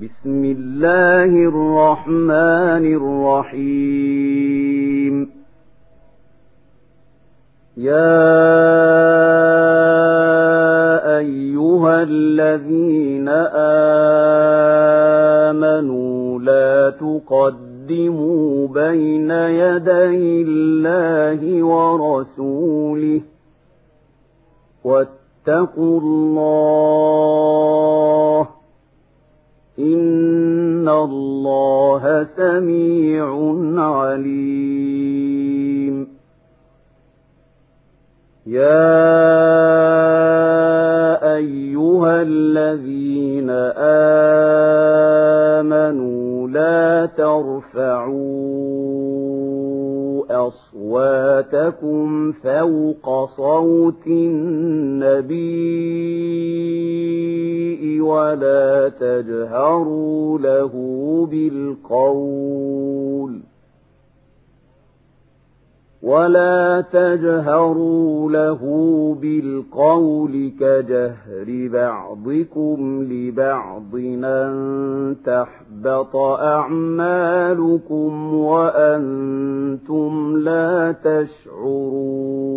بسم الله الرحمن الرحيم. يا أيها الذين آمنوا لا تقدموا بين يدي الله ورسوله واتقوا الله إن الله سميع عليم يا أيها الذين آمنوا ترفعوا أصواتكم فوق صوت النبي ولا تجهروا له بالقول ولا تجهروا له بالقول كجهر بعضكم لبعض أن تحبط أعمالكم وأنتم لا تشعرون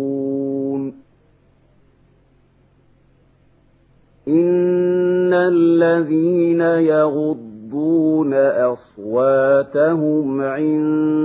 إن الذين يغضون أصواتهم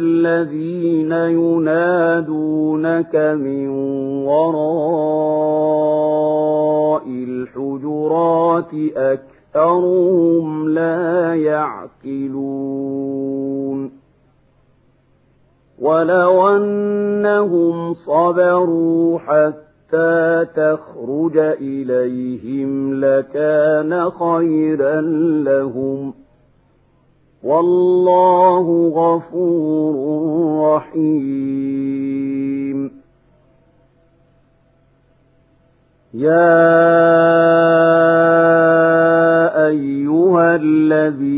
الذين ينادونك من وراء الحجرات أكثرهم لا يعقلون. ولو أنهم صبروا حتى تخرج إليهم لكان خيرا لهم ۖ. والله غفور رحيم. يا أيها الذين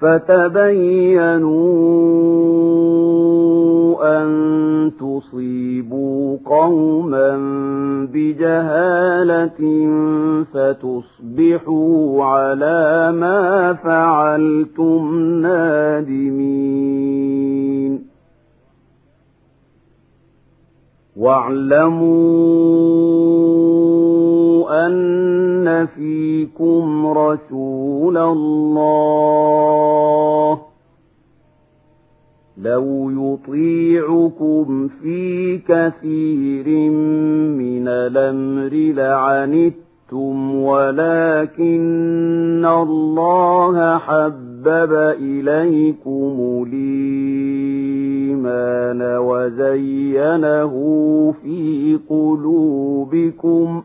فتبينوا أن تصيبوا قوما بجهالة فتصبحوا على ما فعلتم نادمين. واعلموا أن فيكم رسول الله لو يطيعكم في كثير من الأمر لعنتم ولكن الله حبب إليكم الإيمان وزينه في قلوبكم ۖ.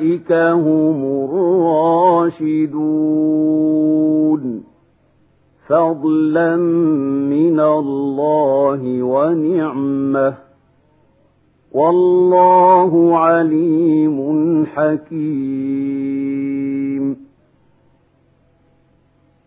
أولئك هم الراشدون فضلا من الله ونعمه والله عليم حكيم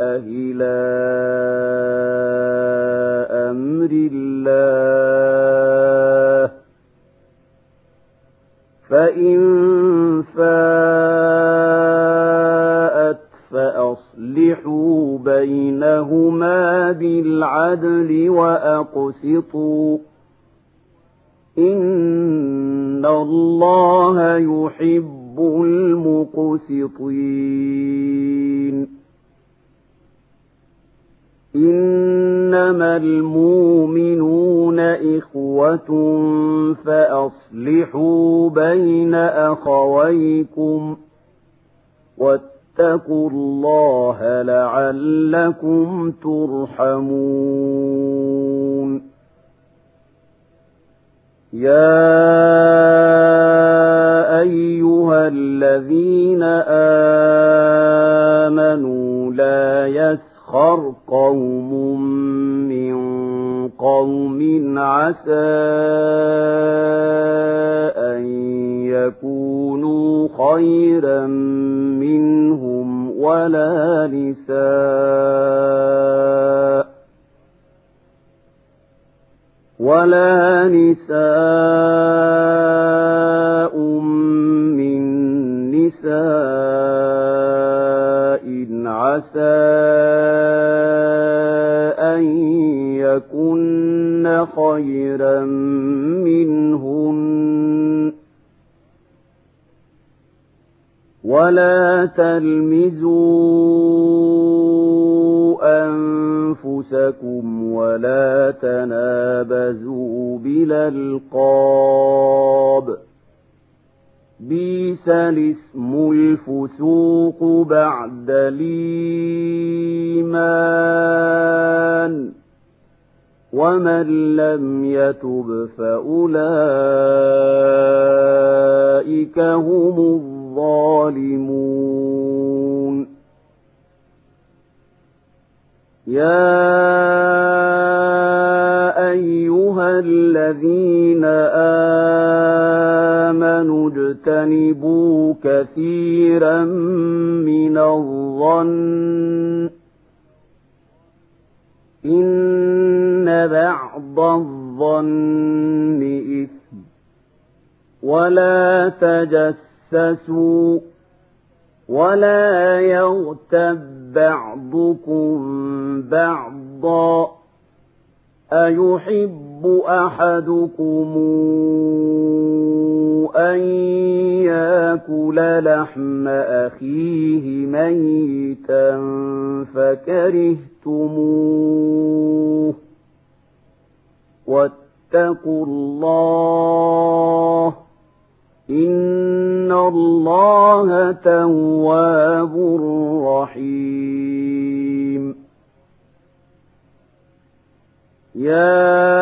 إلى أمر الله فإن فاءت فأصلحوا بينهما بالعدل وأقسطوا إن الله يحب المقسطين إنما المؤمنون إخوة فأصلحوا بين أخويكم واتقوا الله لعلكم ترحمون. يا ولا نساء ولا نساء ولا تلمزوا أنفسكم ولا تنابزوا بالألقاب بيس الاسم الفسوق بعد الإيمان ومن لم يتب فأولئك هم الظالمون يا أيها الذين آمنوا اجتنبوا كثيرا من الظن. إن بعض الظن إثم. ولا تجسسوا ولا يغتب بعضكم بعضا أيحب أحدكم أن ياكل لحم أخيه ميتا فكرهتموه واتقوا الله إن الله تواب رحيم يا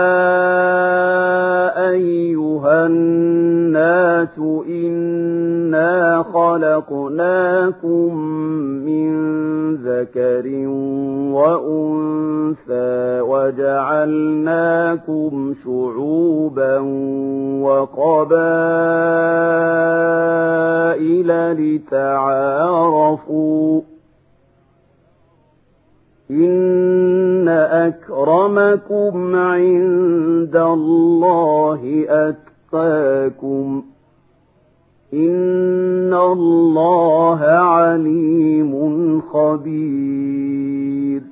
أيها الناس إنا خلقناكم من ذكر وأنثى وجعلناكم شعوبا وقبائل لتعارفوا إن أكرمكم عند الله أتقاكم إن الله عليم خبير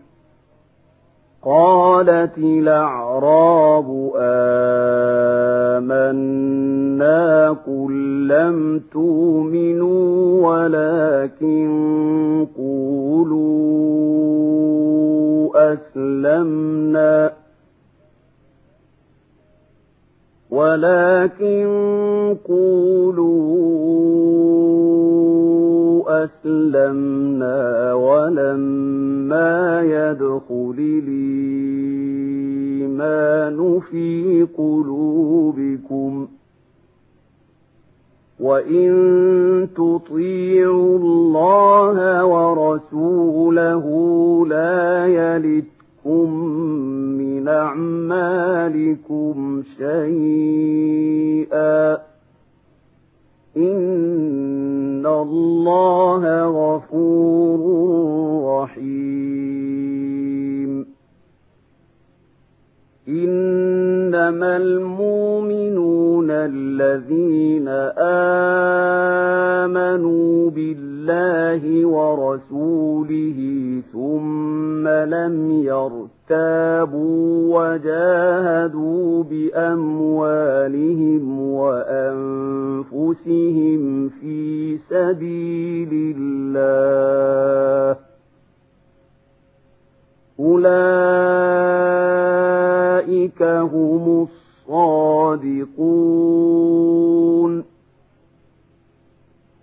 قالت الأعراب آمنا قل لم تؤمنوا ولكن قولوا أسلمنا ولكن قولوا أسلمنا ولما يدخل الإيمان في قلوبكم وإن إنما المؤمنون الذين آمنوا بالله ورسوله ثم لم يرتابوا وجاهدوا بأموالهم وأنفسهم في سبيل الله هم الصادقون.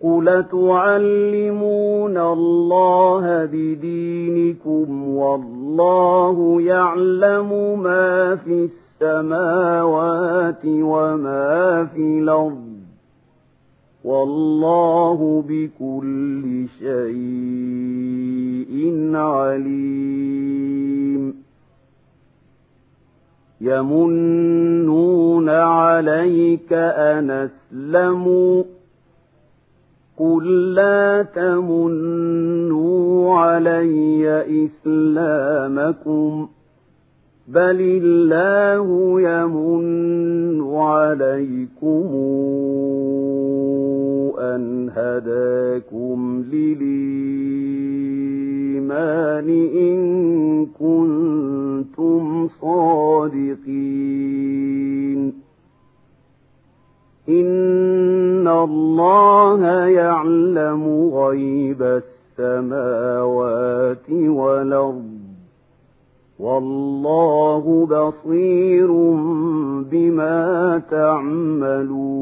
قل تعلمون الله بدينكم والله يعلم ما في السماوات وما في الأرض. والله بكل شيء عليم. يمنون عليك أن أسلموا قل لا تمنوا علي إسلامكم بل الله يمن عليكم أن هداكم للإيمان إن كنتم صادقين. إن الله يعلم غيب السماوات والأرض. والله بصير بما تعملون.